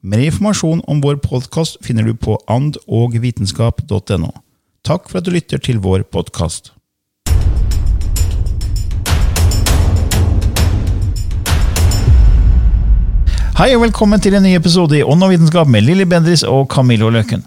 Mer informasjon om vår podkast finner du på andogvitenskap.no. Takk for at du lytter til vår podkast. Hei og velkommen til en ny episode i Ånd og vitenskap med Lilly Bendris og Camillo Løken.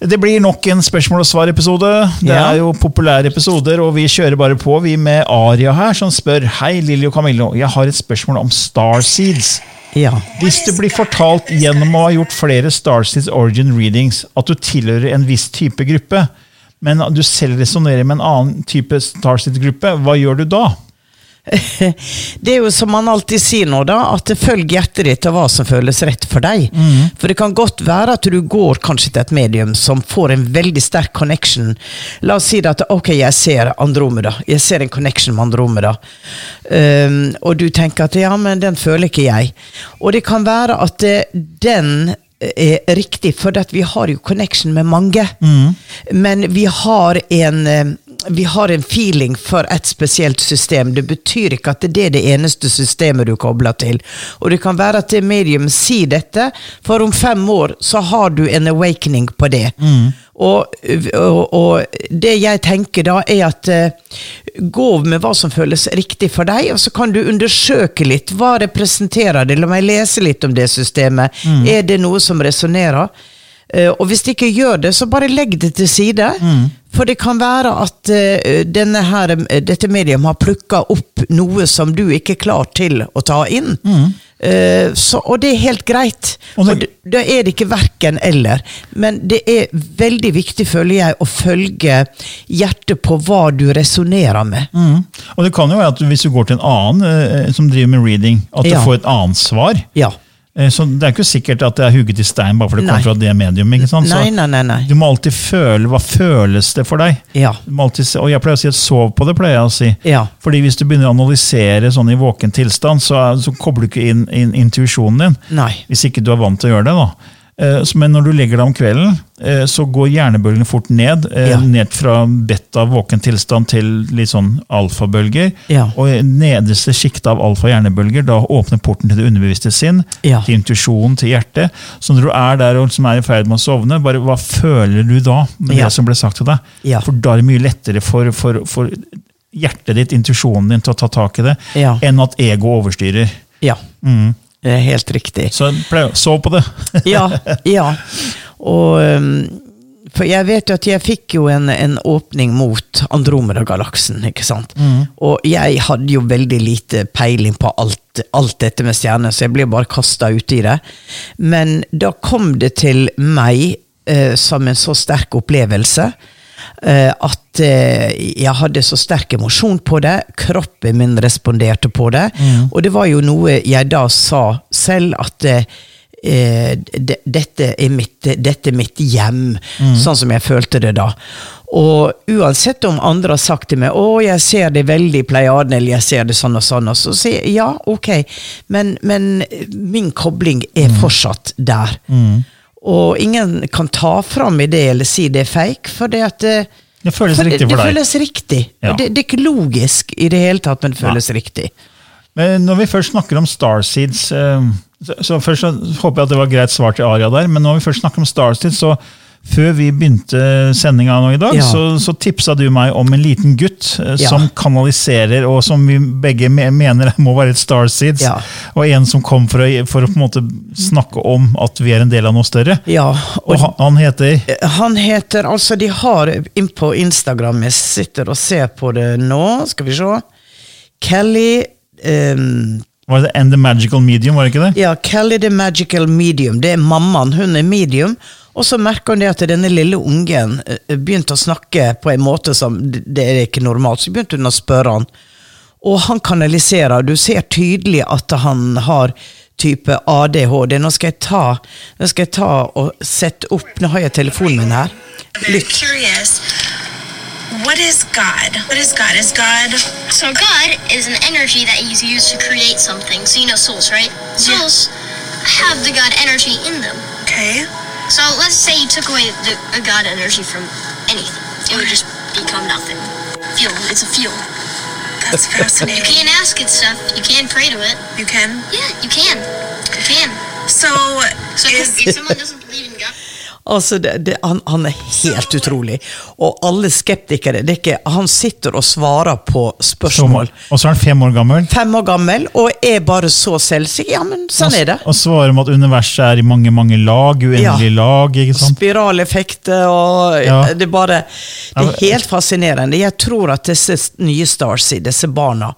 Det blir nok en spørsmål og svar-episode. Det Ja. er jo populære episoder, og vi kjører bare på, vi med Aria her, som spør Hei, Lilly og Camillo. Jeg har et spørsmål om starseeds. Ja. Hvis det blir fortalt gjennom å ha gjort flere Starseeds Origin Readings at du tilhører en viss type gruppe, men du selv resonnerer med en annen type Starseeds-gruppe, hva gjør du da? Det er jo som man alltid sier nå, da, at det følger hjertet ditt og hva som føles rett for deg. For det kan godt være at du går kanskje til et medium som får en veldig sterk connection. La oss si det at ok, jeg ser Andromeda, jeg ser en connection med Andromeda. Um, og du tenker at ja, men den føler ikke jeg. Og det kan være at det, den er riktig, for vi har jo connection med mange. Men vi har en eh, vi har en feeling for et spesielt system. Det betyr ikke at det er det eneste systemet du kobler til. Og det kan være at det medium sier dette, for om fem år så har du en awakening på det. Og, og, og det jeg tenker da, er at uh, gå med hva som føles riktig for deg, og så kan du undersøke litt. Hva representerer det? La meg lese litt om det systemet. Er det noe som resonnerer? Uh, og hvis det ikke gjør det, så bare legg det til side. For det kan være at eh, her, eh, dette medium har plukka opp noe som du ikke er klar til å ta inn. Eh, så, og det er helt greit. Og det- da er det ikke verken eller. Men det er veldig viktig, føler jeg, å følge hjertet på hva du resonnerer med. Mm. Og det kan jo være at hvis du går til en annen uh, som driver med reading, at du får et annet svar. Ja. Eh, Så det er ikke sikkert at det er hugget i stein bare for det kommer fra det medium. ikke sant? Så Nei, nei, nei. nei. Du må alltid føle hva føles det for deg. Ja. Du må alltid, og jeg pleier å si at sov på det, pleier jeg å si. Ja. Fordi hvis du begynner å analysere sånn i våken tilstand, så, så kobler du ikke inn, inn intuisjonen din. Nei. Hvis ikke du er vant til å gjøre det. da. Eh, Men når du legger deg om kvelden, eh, så går hjernebølgene fort ned. eh, Ja. Ned fra beta våken tilstand til litt sånn alfabølger. Ja. Og i nederste sjiktet av alfa-hjernebølger, da åpner porten til det underbevisste sinn, Ja. til intuisjonen, til hjertet. Så når du er der og liksom er i ferd med å sovne, bare hva føler du da med det som ble sagt til deg? For da er det mye lettere for, for, for hjertet ditt, intuisjonen din, til å ta tak i det, enn at ego overstyrer. Ja. Mm. Er helt riktig. Så prøv, sov på det. ja, ja. Og um, For jeg vet jo at jeg fikk jo en, en åpning mot Andromeda-galaksen, ikke sant. Og jeg hadde jo veldig lite peiling på alt, alt dette med stjerner, så jeg ble bare kasta uti det. Men da kom det til meg eh, som en så sterk opplevelse. Eh, at eh, jeg hadde så sterk emosjon på det, kroppen min responderte på det. Og det var jo noe jeg da sa selv, at eh, eh, de, dette, er mitt, dette er mitt hjem, sånn som jeg følte det da. Og uansett om andre har sagt til meg 'Å, jeg ser det veldig i Pleiaden', eller 'jeg ser det sånn og sånn', og så sier jeg ja, ok, men, men min kobling er fortsatt der. Og ingen kan ta fram i det eller si det er fake, for det at eh, Det føles For det, riktig det for deg. føles riktig. Ja. Det, det er ikke logisk i det hele tatt, men det føles riktig. Men når vi først snakker om Starseeds eh, så, så Først så håper jeg at det var greit svar til Aria der, men når vi først snakker om Starseeds, så før vi begynte sendinga nå i dag, Ja. så, så tipsa du meg om en liten gutt eh, Ja. som kanaliserer, og som vi begge mener må være et Starseeds. Ja. Og en som kom for å, for å på en måte snakke om at vi er en del av noe større. Ja, Og han, han heter Han heter Altså, de har inn på Instagram Jeg sitter og ser på det nå. Skal vi se. Kelly um, var det And the Magical Medium, var det ikke det? Ja, Kelly the Magical Medium. Det er mammaen. Hun er medium. Og så merker hun det at denne lille ungen eh, begynte å snakke på en måte som Det er ikke normalt. Så begynte hun å spørre han. Og han kanaliserer. Du ser tydelig at han har type ADHD. Nå skal jeg ta, nå skal jeg ta og sette opp Nå har jeg telefonen min her. Lytt. What is God? What is God? Is God So God is an energy that is used to create something. So you know souls, right? Souls have the God energy in them. okay? So let's say you took away the a God energy from anything. It would just become nothing. Fuel. It's a fuel. That's fascinating. You can't ask it stuff. You can pray to it. You can. Yeah, you can. You can. So, So is if someone doesn't believe in God, Altså, det, det, han, han er helt utrolig. Og alle skeptikere det er ikke, Han sitter og svarer på spørsmål. Og så er han fem år gammel. Fem år gammel og er bare så selvsikker. Ja, men sånn er det. Og svarer om at universet er i mange mange lag, uendelige Ja. lag. ikke sant? Spiraleffekter og Ja. Det er bare Det er helt fascinerende. Jeg tror at disse nye Starsy, disse barna,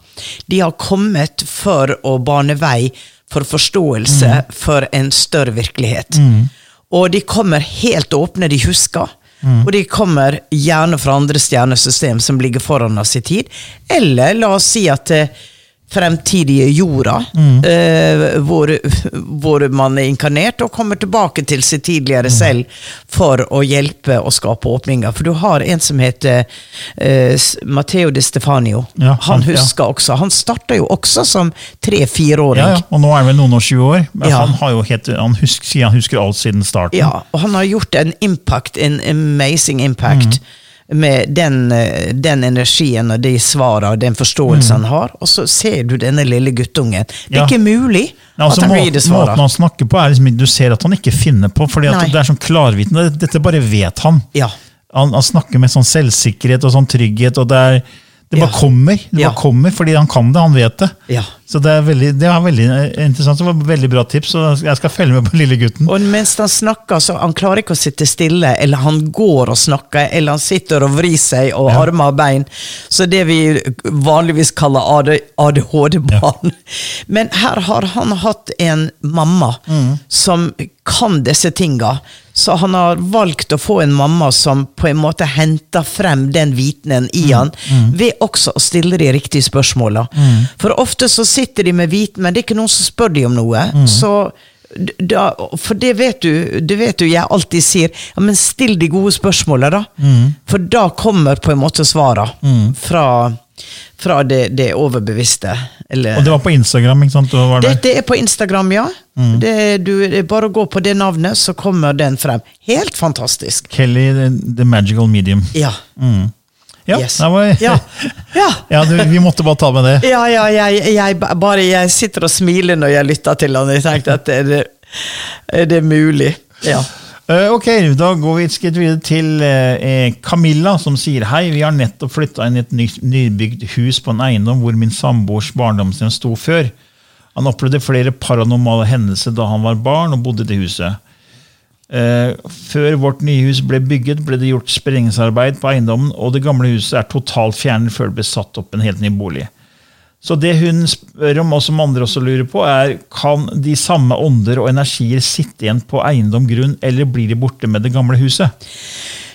de har kommet for å bane vei for forståelse Mm. for en større virkelighet. Og de kommer helt åpne, de husker. Mm. Og de kommer gjerne fra andre stjernesystem som ligger foran oss i tid. Eller la oss si at det fremtidige jorda, Mm. eh, hvor, hvor man er inkarnert og kommer tilbake til sitt tidligere Mm. selv for å hjelpe og skape åpninger. For du har en som heter eh, Matteo de Stefanio. Ja, han han- ja. husker også. Han starta jo også som tre-fireåring. Ja, ja. Og nå er han vel noen og 20 år, men Ja. han har jo helt, han husker, han husker alt siden starten. Ja, og han har gjort en impact, en amazing impact, Mm. Med den, eh, den energien og de svarene og den forståelsen han har. Og så ser du denne lille guttungen. Det er Mm. Ja. ikke mulig Ja, altså, at han gir det svaret. måten han snakker på, er liksom, du ser at han ikke finner på, at det er sånn klarvitende. Dette bare vet han. Ja. Han, han snakker med sånn selvsikkerhet og sånn trygghet, og det, er, det bare Ja. kommer. Det Ja. bare kommer fordi han kan det, han vet det. Ja. Så det er veldig, det er veldig eh, interessant. Det var veldig bra tips, og jeg skal følge med på lille gutten. Og mens han snakker, så han klarer ikke å sitte stille, eller han går og snakker, eller han sitter og vrir seg og armer og bein. Så det vi vanligvis kaller ADHD-barn. Men her har han hatt en mamma Mm. som kan disse tinga. Så han har valgt å få en mamma som på en måte henter frem den vitenen i Mm. han, ved også å stille de riktige spørsmåla. For ofte så sitter de med viten, men det er ikke noen som spør de om noe. Mm. Så da, for det vet du, det vet du jeg alltid sier, ja, men still de gode spørsmåla, da. Mm. For da kommer på en måte svara fra, fra det, det overbevisste. Eller, Og det var på Instagram, ikke sant? Dette er på Instagram, ja. Mm. Det, er- du, det er bare gå på det navnet, så kommer den frem. Helt fantastisk. Kelly, the, the Magical Medium. Ja. Ja, Yes. det var, Ja. ja. ja du, vi måtte bare ta med det. Ja, ja, jeg, jeg, bare, jeg sitter og smiler når jeg lytter til han. Jeg tenkte at er det, er det mulig? Ja. Eh, ok, da går vi et skritt videre til eh, Camilla, som sier hei. Vi har nettopp flytta inn i et ny, nybygd hus på en eiendom hvor min samboers barndomshjem sto før. Han opplevde flere paranormale hendelser da han var barn og bodde i det huset. Eh, før vårt nye hus ble bygget, ble det gjort sprengningsarbeid på eiendommen, og det gamle huset er totalt fjernet før det ble satt opp en helt ny bolig. Så det hun spør om, og som andre også lurer på, er kan de samme ånder og energier sitte igjen på eiendom grunn, eller blir de borte med det gamle huset?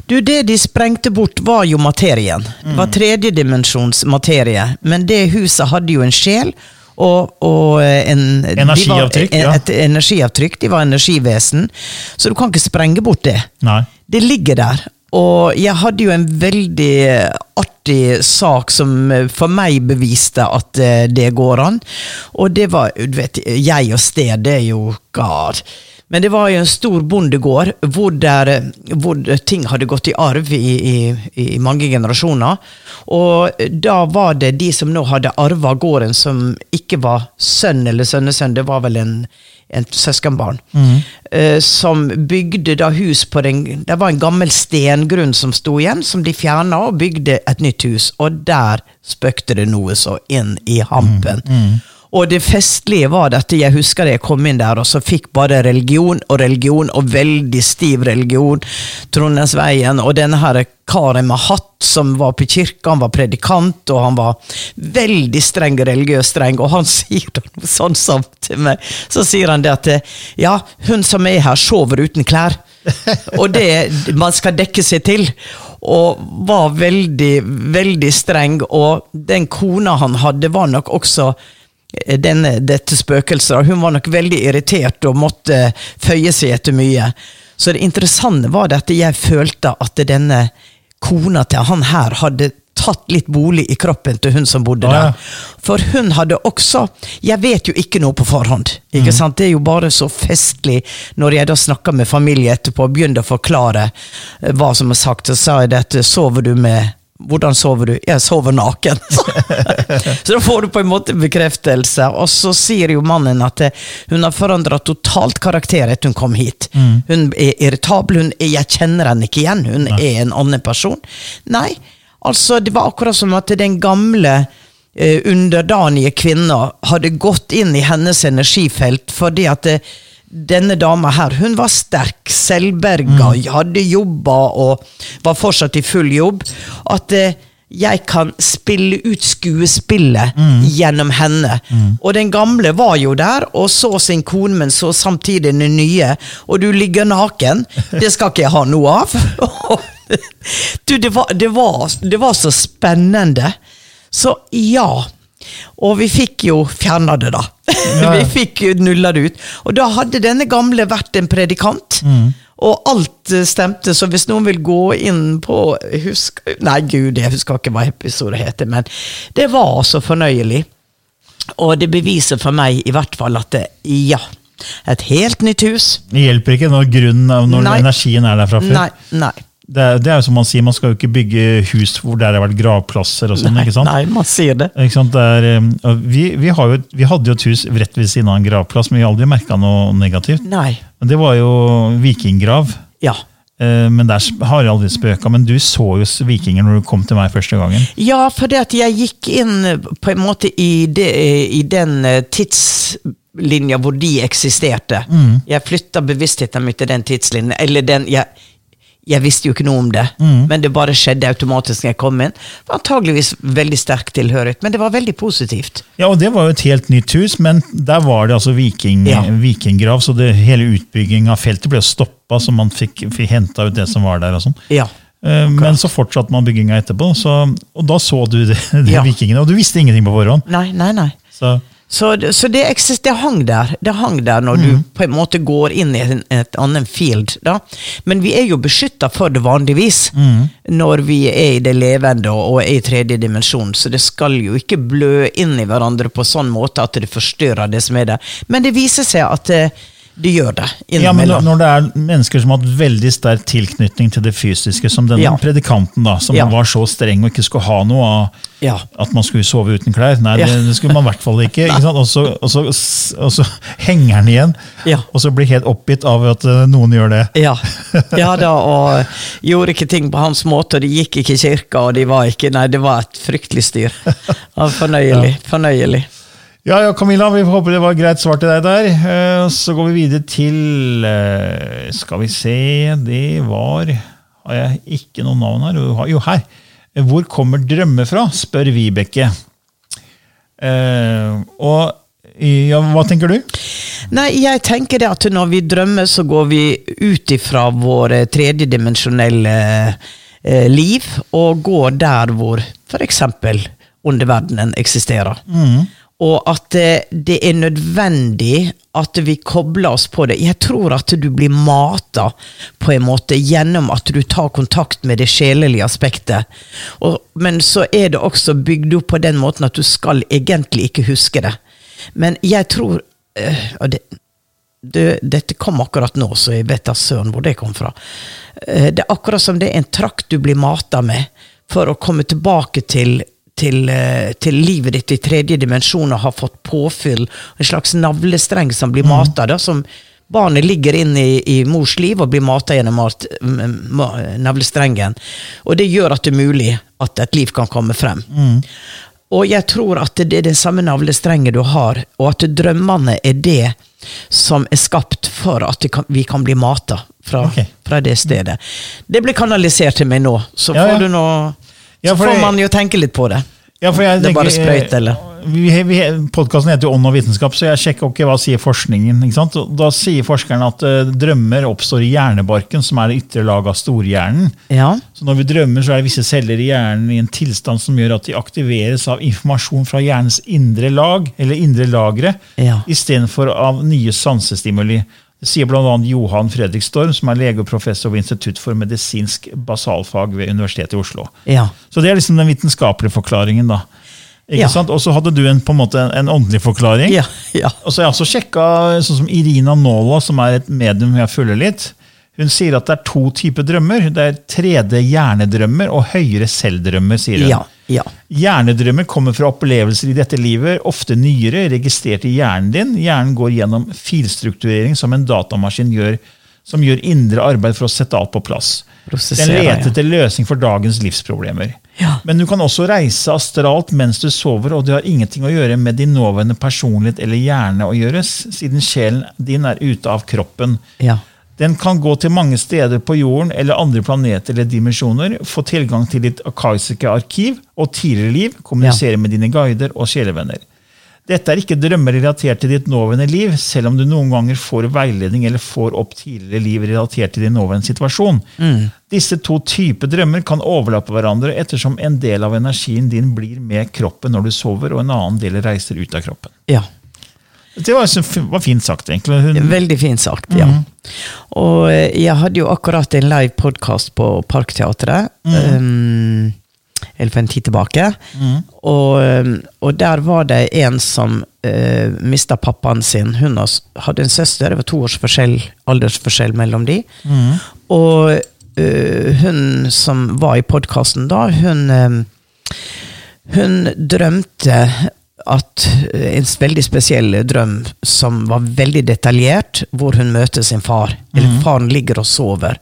Du, det de sprengte bort, var jo materien. Det var tredjedimensjons materie. Men det huset hadde jo en sjel. Og, og en, de var- Energiavtrykk, ja. Et energiavtrykk. De var energivesen. Så du kan ikke sprenge bort det. Nei. Det ligger der. Og jeg hadde jo en veldig artig sak som eh, for meg beviste at eh, det går an. Og det var du vet, Jeg og sted, det er jo God. Men det var jo en stor bondegård hvor, der, hvor ting hadde gått i arv i, i, i mange generasjoner. Og da var det de som nå hadde arva gården, som ikke var sønn eller sønnesønn, det var vel en, en søskenbarn, eh, som bygde da hus på den Det var en gammel stengrunn som sto igjen, som de fjerna og bygde et nytt hus. Og der spøkte det noe så inn i hampen. Og det festlige var dette, jeg husker det jeg kom inn der, og så fikk bare religion og religion, og veldig stiv religion, Trondheimsveien, og denne her karen med hatt som var på kirka, han var predikant, og han var veldig streng, religiøs streng, og han sier noe sånn som til meg, så sier han det at ja, hun som er her, sover uten klær. Og det man skal dekke seg til. Og var veldig, veldig streng, og den kona han hadde, var nok også denne, dette spøkelset. Hun var nok veldig irritert og måtte føye seg etter mye. Så det interessante var at jeg følte at denne kona til han her hadde tatt litt bolig i kroppen til hun som bodde der. For hun hadde også Jeg vet jo ikke noe på forhånd. Mm. sant? Det er jo bare så festlig når jeg da snakker med familie etterpå og begynner å forklare eh, hva som er sagt. Så sa jeg dette, sover du med hvordan sover du? Jeg sover naken. så da får du på en måte bekreftelse. Og så sier jo mannen at eh, hun har forandra totalt karakter etter hun kom hit. Hun er irritabel, hun er, jeg kjenner henne ikke igjen, hun er en annen person. Nei, altså det var akkurat som at den gamle eh, underdanige kvinna hadde gått inn i hennes energifelt fordi at eh, denne dama her, hun var sterk, selvberga, hadde jobba og var fortsatt i full jobb. At eh, jeg kan spille ut skuespillet gjennom henne. Og den gamle var jo der og så sin kone, men så samtidig den nye. Og du ligger naken. Det skal ikke jeg ha noe av. du, det var, det, var, det var så spennende. Så ja. Og vi fikk jo fjerna det, da. Ja. vi fikk nulla det ut. Og da hadde denne gamle vært en predikant. Og alt eh, stemte, så hvis noen vil gå inn på husk, Nei, gud, jeg husker ikke hva episoden heter, men det var så fornøyelig. Og det beviser for meg i hvert fall at det, ja, et helt nytt hus. Det hjelper ikke når grunnen når Nei. energien er der fra før. Nei, nei. Det, er, det er jo som man sier, man skal jo ikke bygge hus hvor det har vært gravplasser og sånn. Ikke sant? nei, man sier det. Ikke sant? Det er, eh, vi, vi, har jo, vi hadde jo et hus rett ved siden av en gravplass, men vi har aldri merka noe negativt. Nei. Men Det var jo vikinggrav. Ja. eh, Men der har jeg aldri spøka. Men du så jo vikinger når du kom til meg første gangen. Ja, for det at jeg gikk inn eh, på en måte i, det, i den eh, tidslinja hvor de eksisterte. Jeg flytta bevisstheten min til den tidslinjen. Eller den jeg, jeg visste jo ikke noe om det, men det bare skjedde automatisk når jeg kom inn. Det var antageligvis veldig sterk tilhørighet, men det var veldig positivt. Ja, og Det var jo et helt nytt hus, men der var det altså viking, Ja. vikinggrav. Så det, hele utbyggingen av feltet ble stoppa, så man fikk, fikk henta ut det som var der. og sånn. Ja. Eh, Men så fortsatte man bygginga etterpå, så, og da så du det, de Ja. vikingene. Og du visste ingenting på forhånd. Nei, nei, nei. Så Så, så det, det hang der Det hang der når du på en måte går inn i en, et annet field. Da. Men vi er jo beskytta for det vanligvis når vi er i det levende og, og er i tredje dimensjon. Så det skal jo ikke blø inn i hverandre på sånn måte at det forstyrrer det som er der. Men det viser seg at det gjør det Ja, men. Når det er mennesker som har hatt veldig sterk tilknytning til det fysiske, som denne Ja. predikanten, da, som Ja. var så streng og ikke skulle ha noe av Ja. at man skulle sove uten klær. Nei, det, det skulle man i hvert fall ikke. ikke? Og, så, og, så, og så henger han igjen, Ja. og så blir helt oppgitt av at eh, noen gjør det. Ja. ja da, og gjorde ikke ting på hans måte, og de gikk ikke i kirka, og de var ikke Nei, det var et fryktelig styr. Fornøyelig. Fornøyelig. Ja, ja, Camilla, vi håper det var greit svar til deg der. Eh, Så går vi videre til eh, Skal vi se Det var Har jeg ikke noe navn her? Jo, her. Hvor kommer drømmer fra? spør Vibeke. Eh, og ja, hva tenker du? Nei, jeg tenker det at når vi drømmer, så går vi ut ifra vår tredjedimensjonelle eh, liv, og går der hvor f.eks. underverdenen eksisterer. Og at det er nødvendig at vi kobler oss på det. Jeg tror at du blir mata på en måte gjennom at du tar kontakt med det sjelelige aspektet. Og, men så er det også bygd opp på den måten at du skal egentlig ikke huske det. Men jeg tror eh, og det, det, dette kom akkurat nå, så jeg vet da søren hvor det kom fra. Eh, Det er akkurat som det er en trakt du blir mata med for å komme tilbake til, til, eh, til livet ditt i tredje dimensjon og har fått påfyll. En slags navlestreng som blir mata, da, som barnet ligger inn i, i mors liv og blir mata gjennom mat, navlestrengen. Og det gjør at det er mulig at et liv kan komme frem. Og jeg tror at det er den samme navlestrengen du har, og at drømmene er det som er skapt for at kan, vi kan bli mata fra, okay. fra det stedet. Det blir kanalisert til meg nå, så Ja, ja. får du nå Ja, Så får det- man jo tenke litt på det. Ja, jeg Det er bare sprøyt, eller? Vi, vi, Podkasten heter jo Ånd og vitenskap, så jeg sjekker okay, hva sier forskningen. Da sier forskerne at uh, drømmer oppstår i hjernebarken, som er det ytre laget av storhjernen. Ja. Så når vi drømmer, så er det visse celler i hjernen i en tilstand som gjør at de aktiveres av informasjon fra hjernens indre lag, eller indre lagre, Ja. istedenfor av nye sansestimuli. Sier bl.a. Johan Fredrik Storm, som er lege og professor ved Institutt for medisinsk basalfag ved Universitetet i Oslo. Ja. Så det er liksom den vitenskapelige forklaringen. da. Ikke Ja. sant? Og så hadde du en, på en måte en, en åndelig forklaring. Ja. ja. Og så har jeg også sjekka sånn som Irina Nåla, som er et medium jeg følger litt. Hun sier at det er to typer drømmer. Det er 3D-hjernedrømmer og høyere selvdrømmer, sier hun. Ja. Ja. Hjernedrømmer kommer fra opplevelser i dette livet, ofte nyere, registrert i hjernen din. Hjernen går gjennom filstrukturering som en datamaskin gjør, som gjør indre arbeid for å sette alt på plass. Den leter etter løsning for dagens livsproblemer. Ja. Men du kan også reise astralt mens du sover, og det har ingenting å gjøre med din nåværende personlighet eller hjerne å gjøre, siden sjelen din er ute av kroppen. Ja. Den kan gå til mange steder på jorden eller andre planeter eller dimensjoner, få tilgang til ditt akaiske arkiv og tidligere liv, kommunisere med dine guider og sjelevenner. Dette er ikke drømmer relatert til ditt nåværende liv, selv om du noen ganger får veiledning eller får opp tidligere liv relatert til din nåværende situasjon. Disse to typer drømmer kan overlappe hverandre ettersom en del av energien din blir med kroppen når du sover, og en annen del reiser ut av kroppen. ja. Det var, var fint sagt, egentlig. Hun, Veldig fint sagt, ja. Og eh, jeg hadde jo akkurat en live podkast på Parkteatret. Um, eller for en tid tilbake. Og, um, og der var det en som uh, mista pappaen sin. Hun hadde en søster, det var to års forskjell, aldersforskjell mellom de. Og uh, hun som var i podkasten da, hun um, hun drømte at eh, en veldig spesiell drøm som var veldig detaljert, hvor hun møter sin far. Eller faren ligger og sover.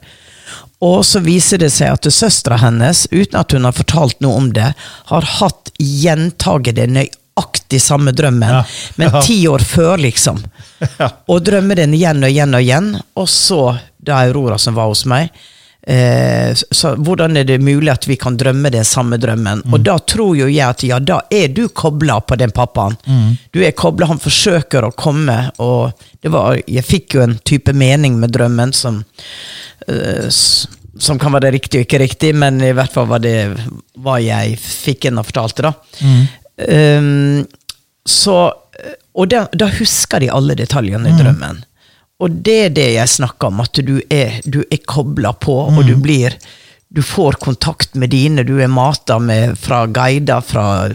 Og så viser det seg at søstera hennes, uten at hun har fortalt noe om det, har hatt gjentagende nøyaktig samme drømmen, Ja. men Ja. ti år før, liksom. Ja. Og drømmer den igjen og igjen og igjen. Og så, da Aurora som var hos meg, eh, så hvordan er det mulig at vi kan drømme den samme drømmen? Og da tror jo jeg at ja, da er du kobla på den pappaen. Du er kobla, han forsøker å komme, og det var, jeg fikk jo en type mening med drømmen som eh, som kan være riktig og ikke riktig, men i hvert fall var det hva jeg fikk inn og fortalte, da. Um, så, og da, da husker de alle detaljene i drømmen. Og det er det jeg snakker om, at du er, du er kobla på, og du blir Du får kontakt med dine, du er mata med fra guider, fra,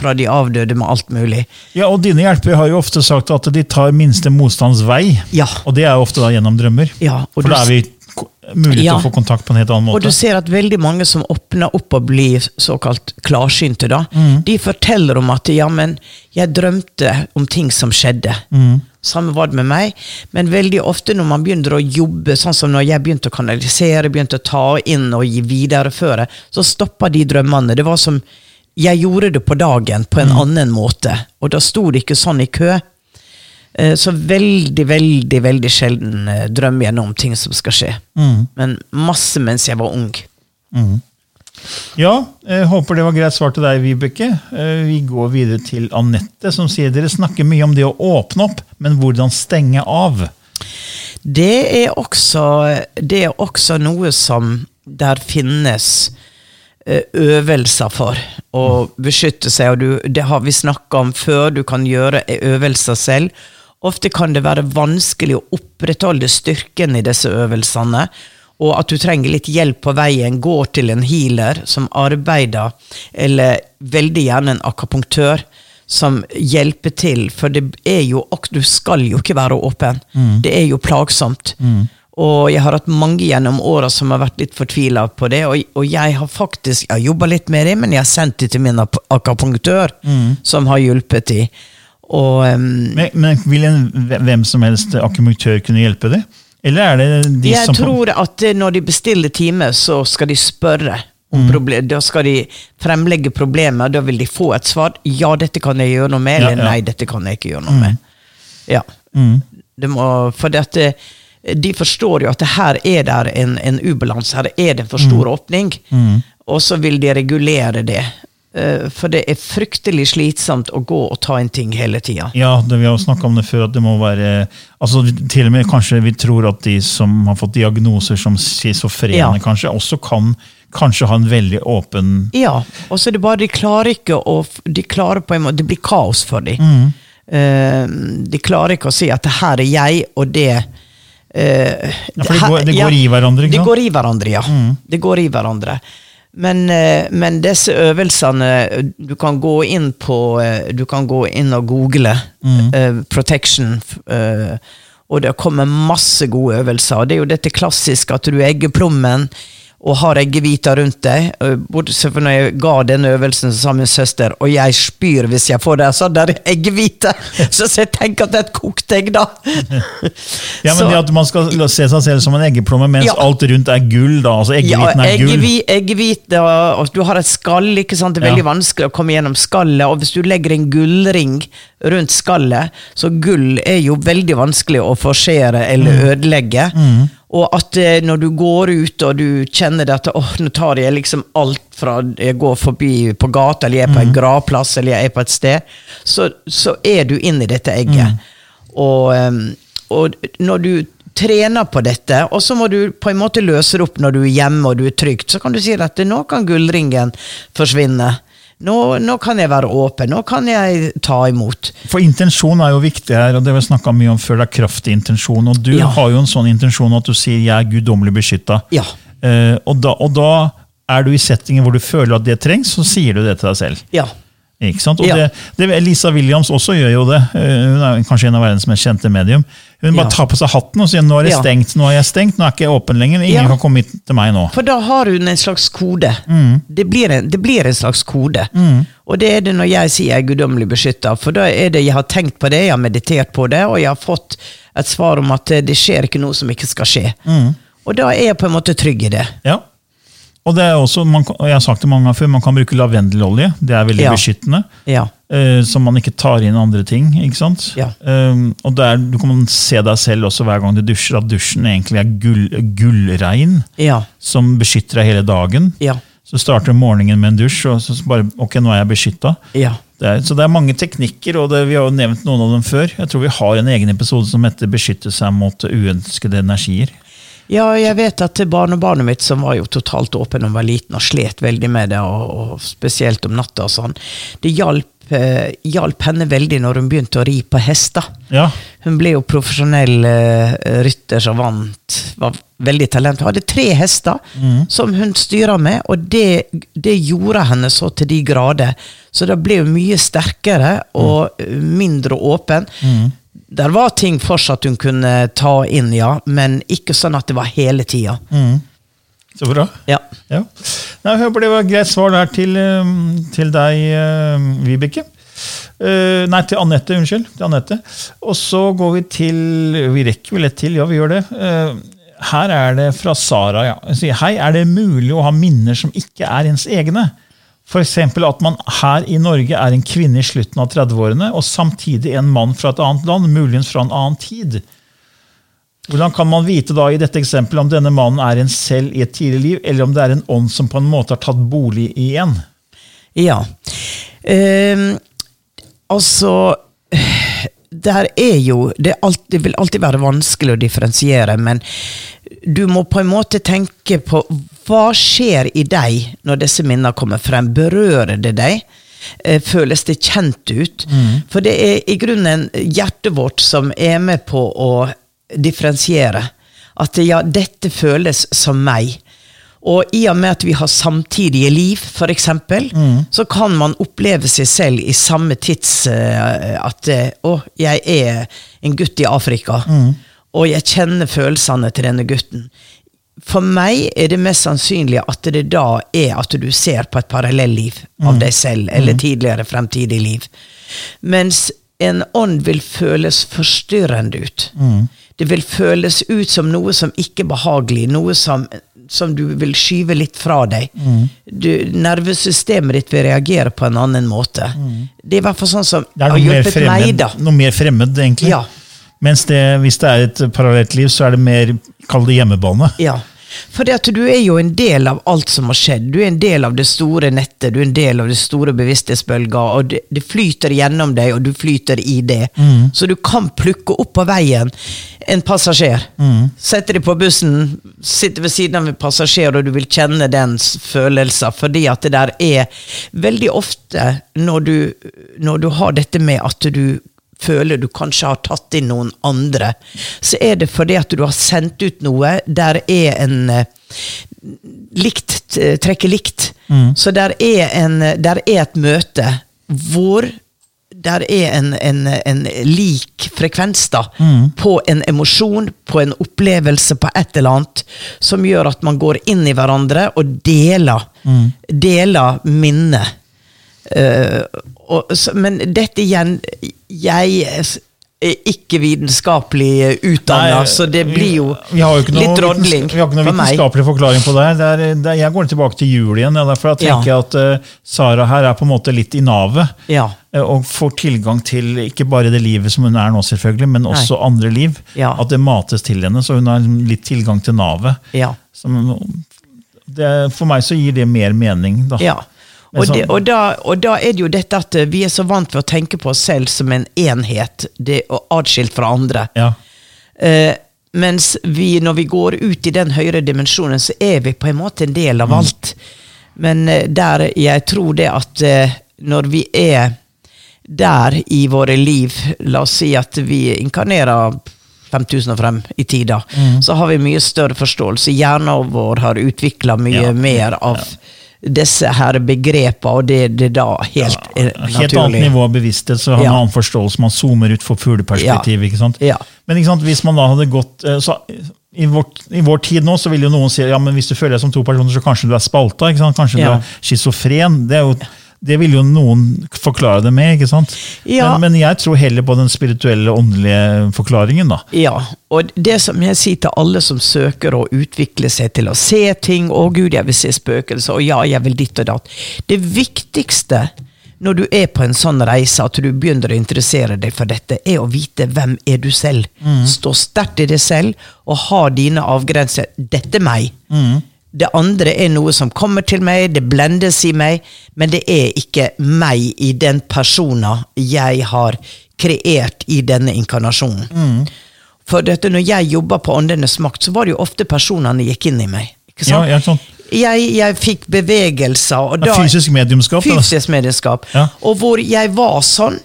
fra de avdøde, med alt mulig. Ja, og dine hjelpere har jo ofte sagt at de tar minste motstands vei. Ja. Og det er jo ofte da gjennom drømmer. Ja, For da er vi mulig Ja. til å få kontakt på en helt annen måte. Og du ser at veldig mange som åpner opp og blir såkalt klarsynte, da, de forteller om at ja, men jeg drømte om ting som skjedde. Samme var det med meg. Men veldig ofte når man begynner å jobbe, sånn som når jeg begynte å kanalisere, begynte å ta inn og gi videreføre, så stoppa de drømmene. Det var som jeg gjorde det på dagen på en annen måte, og da sto det ikke sånn i kø. Eh, Så veldig, veldig veldig sjelden eh, drømmer jeg om ting som skal skje. Men masse mens jeg var ung. Ja, jeg håper det var greit svar til deg, Vibeke. Eh, Vi går videre til Anette, som sier dere snakker mye om det å åpne opp, men hvordan stenge av? Det er også, det er også noe som der finnes eh, øvelser for å beskytte seg. Og du, det har vi snakka om før, du kan gjøre øvelser selv. Ofte kan det være vanskelig å opprettholde styrken i disse øvelsene. Og at du trenger litt hjelp på veien. gå til en healer som arbeider, eller veldig gjerne en akapunktør som hjelper til. For det er jo, du skal jo ikke være åpen. Det er jo plagsomt. Og jeg har hatt mange gjennom åra som har vært litt fortvila på det. Og, og jeg har faktisk jeg har jobba litt med det, men jeg har sendt det til min akapunktør, mm. som har hjulpet de. Og um, Men, men vil en hvem som helst akupunktør kunne hjelpe deg? Eller er det de jeg som tror at eh, når de bestiller time, så skal de spørre. Om Mm. Da skal de fremlegge problemet, da vil de få et svar. Ja, dette kan jeg gjøre noe med, eller ja. nei, dette kan jeg ikke gjøre noe med. Ja. Mm. Det må, for dette, de forstår jo at her er det en, en ubalanse, her er det en for stor Mm. åpning. Og så vil de regulere det. Eh, For det er fryktelig slitsomt å gå og ta en ting hele tida. Ja, det, vi har snakka om det før, at det må være altså Til og med kanskje vi tror at de som har fått diagnoser som schizofrene, Ja. kanskje også kan kanskje ha en veldig åpen Ja, og så er det bare de klarer ikke å De klarer på en måte Det blir kaos for dem. Mm. Uh, de klarer ikke å si at det her er jeg, og det uh, Ja, for det går- det går i hverandre, ikke Det går i hverandre, ja. Det går i hverandre. Men, eh, men disse øvelsene Du kan gå inn på eh, Du kan gå inn og google eh, protection. f- eh, og det kommer masse gode øvelser. Det er jo dette klassiske at du egger plommen og har eggehviter rundt deg. Eh, Bortsett fra når jeg ga den øvelsen sa min søster, og jeg spyr hvis jeg får det. Så der er eggehvite! Så jeg tenker at det er et kokt egg, da. Ja, men Så- det at man skal se seg selv som en eggeplomme, mens Ja. alt rundt er gull, da. Altså Ja, eggehviten er gull. eggehvi- eggehvite, og du har et skall, ikke sant? det er veldig Ja. vanskelig å komme gjennom skallet. Og hvis du legger en gullring rundt skallet, så gull er jo veldig vanskelig å forsere eller Mm. ødelegge. Og at eh, når du går ut og du kjenner det at åh, nå tar jeg liksom alt fra jeg går forbi på gata, eller jeg er på en gravplass, eller jeg er på et sted, så, så er du inne i dette egget. Mm. Og, og når du trener på dette, og så må du på en måte løse det opp når du er hjemme og du er trygt, så kan du si at nå kan gullringen forsvinne. Nå, nå kan jeg være åpen, nå kan jeg ta imot. For intensjon er jo viktig her, og det har vi snakka mye om før, det er kraftig intensjon. Og du Ja. har jo en sånn intensjon at du sier 'jeg er guddommelig beskytta'. Ja. Eh, og, da, og da er du i settingen hvor du føler at det trengs, så sier du det til deg selv. Ja. Ikke sant? Og Ja. det, det, Lisa Williams også gjør jo det. Eh, Hun er kanskje en av verdens mest kjente medium. Hun bare Ja. tar på seg hatten og sier 'nå er det Ja. stengt', nå er jeg stengt, nå er jeg ikke åpen lenger. Ingen kan komme hit til meg nå. For da har hun en slags kode. Mm. Det, blir en, det blir en slags kode. Og det er det når jeg sier jeg er guddommelig beskytta. For da er det jeg har tenkt på det, jeg har meditert på det, og jeg har fått et svar om at eh, det skjer ikke noe som ikke skal skje. Mm. Og da er jeg på en måte trygg i det. Ja. Og det er også, man, jeg har sagt det mange ganger før, man kan bruke lavendelolje. Det er veldig Ja. beskyttende. Ja. Uh, så man ikke tar inn andre ting. ikke sant? Ja. Uh, og der, Du kan se deg selv også hver gang du dusjer, at dusjen egentlig er gull, gullregn Ja. som beskytter deg hele dagen. Ja. Så starter morgenen med en dusj, og så bare Ok, nå er jeg beskytta. Ja. Det så det er mange teknikker, og det, vi har jo nevnt noen av dem før. Jeg tror vi har en egen episode som heter 'Beskytte seg mot uønskede energier'. Ja, jeg vet at barnebarnet mitt, som var jo totalt åpen da han var liten og slet veldig med det, og, og spesielt om natta og sånn, det hjalp, eh, hjalp henne veldig når hun begynte å ri på hester. Ja, Hun ble jo profesjonell eh, rytter som vant, var veldig talent. Hun hadde tre hester som hun styra med, og det, det gjorde henne så til de grader. Så da ble hun mye sterkere og mm. mindre åpen. Der var ting fortsatt hun kunne ta inn, ja, men ikke sånn at det var hele tida. så bra. Ja. Ja. Nei, jeg håper det var et greit svar der til, eh, til deg, eh, Vibeke. Uh, nei, til Anette. Unnskyld. til Anette. Og så går vi til Vi rekker vel et til, ja, vi gjør det. Uh, her er det fra Sara. ja. Hun sier hei, er det mulig å ha minner som ikke er ens egne? F.eks. at man her i Norge er en kvinne i slutten av 30-årene, og samtidig en mann fra et annet land, muligens fra en annen tid. Hvordan kan man vite da i dette eksempelet om denne mannen er en selv i et tidlig liv, eller om det er en ånd som på en måte har tatt bolig i en? Ja. Ehm, altså Der er jo det, alltid, det vil alltid være vanskelig å differensiere, men du må på en måte tenke på hva skjer i deg når disse minnene kommer frem. Berører det deg? Eh, Føles det kjent ut? For det er i grunnen hjertet vårt som er med på å differensiere. At ja, dette føles som meg. Og i og med at vi har samtidige liv, f.eks., mm. så kan man oppleve seg selv i samme tids uh, at uh, Å, jeg er en gutt i Afrika, og jeg kjenner følelsene til denne gutten. For meg er det mest sannsynlig at det da er at du ser på et parallelliv av deg selv, eller tidligere fremtidig liv. Mens en ånd vil føles forstyrrende ut. Det vil føles ut som noe som ikke er behagelig, noe som, som du vil skyve litt fra deg. Du, nervesystemet ditt vil reagere på en annen måte. Det er i hvert fall sånn som har hjulpet meg, fremmed, da. noe mer fremmed, egentlig. Ja. Mens det, hvis det er et parallelt liv, så er det mer Kall det hjemmebane. Ja. For du er jo en del av alt som har skjedd. Du er en del av det store nettet, du er en del av det store bevissthetsbølga, og det, det flyter gjennom deg, og du flyter i det. Så du kan plukke opp på veien en passasjer. Sette deg på bussen, sitte ved siden av en passasjer, og du vil kjenne den følelsen, Fordi at det der er veldig ofte når du, når du har dette med at du føler du kanskje har tatt inn noen andre, så er det fordi at du har sendt ut noe. Der er en eh, likt trekker likt. Så der er, en, der er et møte hvor der er en, en, en lik frekvens da, på en emosjon, på en opplevelse, på et eller annet, som gjør at man går inn i hverandre og deler, deler minnet. Eh, og, så, men dette igjen Jeg er ikke vitenskapelig utdanna, så det blir jo, jo litt rådling litt meg. Vi har ikke noe for vitenskapelig forklaring på det. det, er, det er, jeg går tilbake til jul igjen. Ja, derfor jeg tenker jeg at uh, Sara her er på en måte litt i navet. Ja. eh, Og får tilgang til ikke bare det livet som hun er nå, selvfølgelig, men også andre liv. Ja. At det mates til henne, så hun har litt tilgang til navet. Ja. For meg så gir det mer mening. Da. Ja. Og, det, sånn- og, da, og da er det jo dette at eh, vi er så vant til å tenke på oss selv som en enhet, det, og atskilt fra andre. Ja. Eh, mens vi, når vi går ut i den høyere dimensjonen, så er vi på en måte en del Mm. av alt. Men eh, der jeg tror det at eh, når vi er der i våre liv, la oss si at vi inkarnerer 5000 og frem i tida, Mm. så har vi mye større forståelse. Hjernen vår har utvikla mye Ja. mer av disse her begrepene, og det, det da helt naturlig. Helt annet nivå av bevissthet, så har man Ja. annen forståelse. Man zoomer ut for fugleperspektiv. Ja. ikke sant? Ja. Men ikke sant, hvis man da hadde gått eh, så, i, vårt, I vår tid nå så vil jo noen si ja, men hvis du føler deg som to personer, så kanskje du er spalta. ikke sant? Kanskje Ja. du er schizofren. Det, er jo, det vil jo noen forklare det med. ikke sant? Ja. Men, men jeg tror heller på den spirituelle, åndelige forklaringen. da. Ja, og det som jeg sier til alle som søker å utvikle seg til å se ting, å gud, jeg vil se spøkelser, og ja, jeg vil ditt og datt. Det viktigste når du er på en sånn reise, at du begynner å interessere deg for dette, er å vite hvem er du selv. Stå sterkt i deg selv, og ha dine avgrenser. Dette er meg. Det andre er noe som kommer til meg, det blendes i meg, men det er ikke meg i den persona jeg har kreert i denne inkarnasjonen. For dette, når jeg jobba på Åndenes makt, så var det jo ofte personene gikk inn i meg. Ja, ja, sånn. jeg, jeg fikk bevegelser. Da, fysisk mediumskap. fysisk mediumskap. Ja. Og hvor jeg var sånn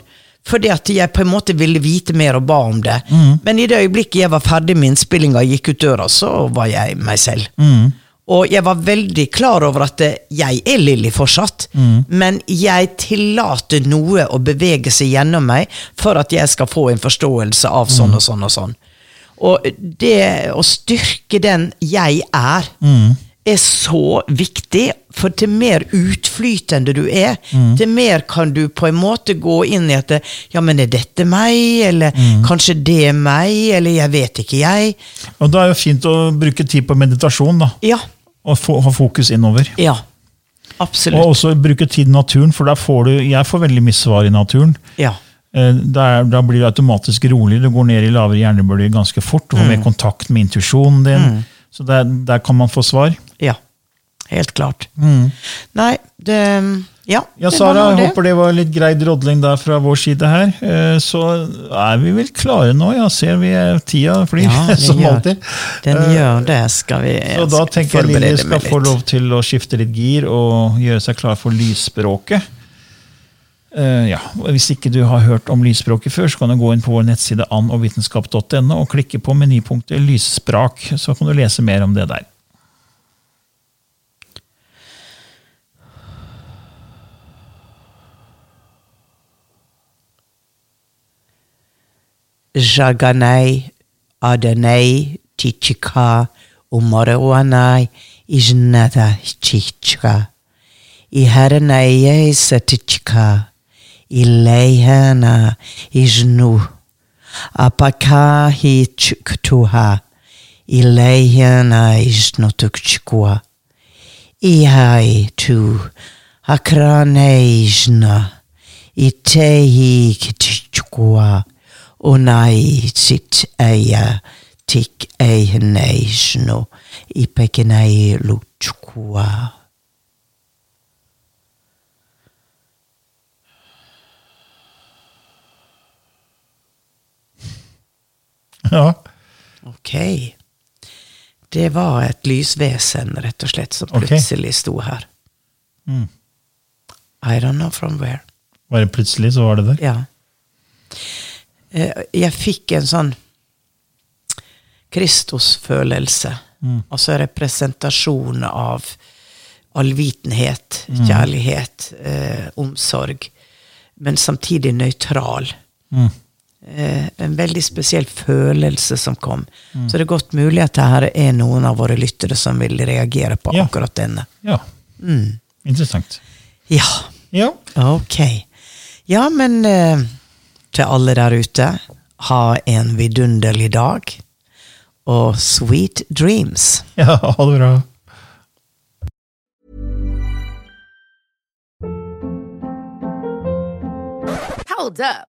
fordi at jeg på en måte ville vite mer og ba om det. Mm. Men i det øyeblikket jeg var ferdig med innspillinga og gikk ut døra, så var jeg meg selv. Mm. Og jeg var veldig klar over at eh, jeg er Lilly fortsatt, Mm. men jeg tillater noe å bevege seg gjennom meg for at jeg skal få en forståelse av sånn Mm. og sånn og sånn. Og det å styrke den jeg er, Mm. er så viktig. For til mer utflytende du er, Mm. til mer kan du på en måte gå inn i at Ja, men er dette meg? Eller Mm. kanskje det er meg? Eller jeg vet ikke, jeg. Og da er det fint å bruke tid på meditasjon. da. Ja. Og få, ha fokus innover. Ja. Absolutt. Og også bruke tid i naturen, for der får du, jeg får veldig mye svar i naturen. Ja. Eh, Da, blir du automatisk rolig, du går ned i lavere hjernebølger ganske fort. Du får Mm. mer kontakt med intuisjonen din. Så der, der kan man få svar. Ja. Helt klart. Nei, det Ja. Ja, Sara, jeg det. håper det var litt grei drodling der fra vår side her. Eh, Så er vi vel klare nå, ja. Ser vi eh, tida flyr, Ja, som gjør, alltid. den Eh, gjør det. Skal vi Så da tenker jeg Lilly skal få lov til å skifte litt gir og gjøre seg klar for lysspråket. Ja, Hvis ikke du har hørt om lysspråket før, så kan du gå inn på vår nettside annogvitenskap.no og klikke på menypunktet lyssprak. Så kan du lese mer om det der. žaganai, adanai, tichika, umaroanai, ižnada chichka. I heranaje sa tichka, i lejhana, ižnu. Apaka hi chuktuha, i lejhana ižnotukchkua. Ihai tu, akranejna, i tehi kichkua. Ktichkua unai sit eia tik i ipekenei lutchkua. Ja. Ok. Det var et lysvesen, rett og slett, som plutselig plutselig sto her. Mm. I don't know from where. Bare plutselig så var det der. Ja. Eh, Jeg fikk en sånn Kristusfølelse. Altså representasjon av allvitenhet, kjærlighet, eh, omsorg. Men samtidig nøytral. Mm. Eh, en veldig spesiell følelse som kom. Så det er godt mulig at det her er noen av våre lyttere som vil reagere på Ja. akkurat denne. Ja. Interessant. Ja. Ja. Ok. Ja, men eh, til alle der ute, ha en vidunderlig dag. Og sweet dreams. ja, ha det bra. Hold up.